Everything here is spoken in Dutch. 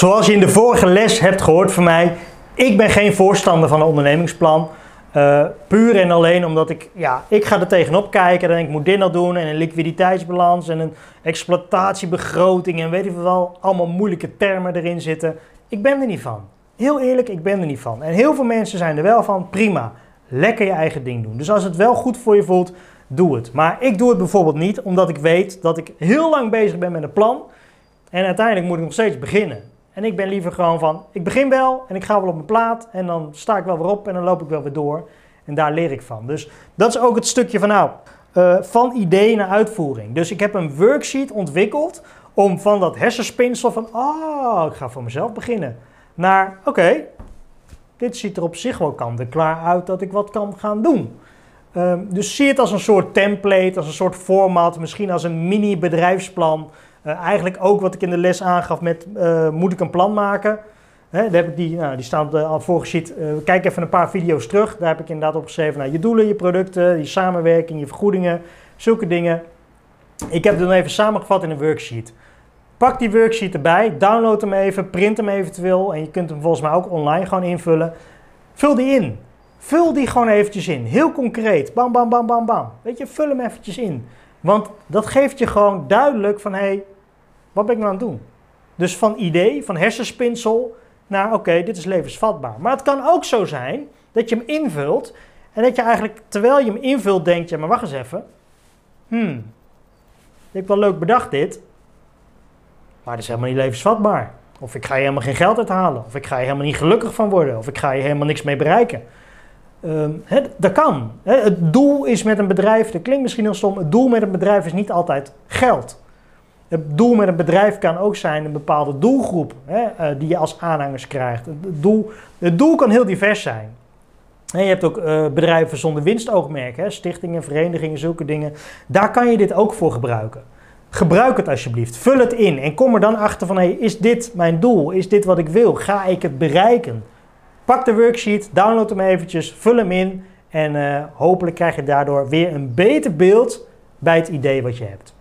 Zoals je in de vorige les hebt gehoord van mij, ik ben geen voorstander van een ondernemingsplan. Uh, puur en alleen omdat ik, ja, ik ga er tegenop kijken en ik moet dit nog doen en een liquiditeitsbalans en een exploitatiebegroting en weet ik wel, allemaal moeilijke termen erin zitten. Ik ben er niet van. Heel eerlijk, ik ben er niet van. En heel veel mensen zijn er wel van, prima, lekker je eigen ding doen. Dus als het wel goed voor je voelt, doe het. Maar ik doe het bijvoorbeeld niet omdat ik weet dat ik heel lang bezig ben met een plan en uiteindelijk moet ik nog steeds beginnen. En ik ben liever gewoon van, ik begin wel en ik ga wel op mijn plaat en dan sta ik wel weer op en dan loop ik wel weer door. En daar leer ik van. Dus dat is ook het stukje van nou, uh, van idee naar uitvoering. Dus ik heb een worksheet ontwikkeld om van dat hersenspinsel van, oh, ik ga voor mezelf beginnen, naar, oké, dit ziet er op zich wel kant en klaar uit dat ik wat kan gaan doen. Um, dus zie het als een soort template, als een soort format, misschien als een mini bedrijfsplan eigenlijk ook wat ik in de les aangaf met uh, moet ik een plan maken. Daar heb ik die, nou, die staan uh, al voorgezien. kijk even een paar video's terug. Daar heb ik inderdaad op geschreven nou, je doelen, je producten, je samenwerking, je vergoedingen, zulke dingen. Ik heb het dan even samengevat in een worksheet. Pak die worksheet erbij, download hem even, print hem eventueel en je kunt hem volgens mij ook online gewoon invullen. Vul die in. Vul die gewoon eventjes in. Heel concreet. Bam, bam, bam, bam, bam. Weet je, vul hem eventjes in. Want dat geeft je gewoon duidelijk van, hé, hey, wat ben ik nou aan het doen? Dus van idee, van hersenspinsel, naar oké, dit is levensvatbaar. Maar het kan ook zo zijn dat je hem invult en dat je eigenlijk, terwijl je hem invult, denkt, ja, maar wacht eens even. Hmm, ik wel leuk bedacht dit, maar het is helemaal niet levensvatbaar. Of ik ga je helemaal geen geld uithalen. Of ik ga je helemaal niet gelukkig van worden. Of ik ga je helemaal niks mee bereiken. Um, dat kan. het doel is met een bedrijf, dat klinkt misschien heel stom, het doel met een bedrijf is niet altijd geld. Het doel met een bedrijf kan ook zijn een bepaalde doelgroep hè, uh, die je als aanhangers krijgt. Het doel, het doel kan heel divers zijn. je hebt ook uh, bedrijven zonder winstoogmerk, hè, stichtingen, verenigingen, zulke dingen. Daar kan je dit ook voor gebruiken. Gebruik het alsjeblieft. Vul het in en kom er dan achter van: hey, is dit mijn doel? Is dit wat ik wil? Ga ik het bereiken? Pak de worksheet, download hem eventjes, vul hem in en uh, hopelijk krijg je daardoor weer een beter beeld bij het idee wat je hebt.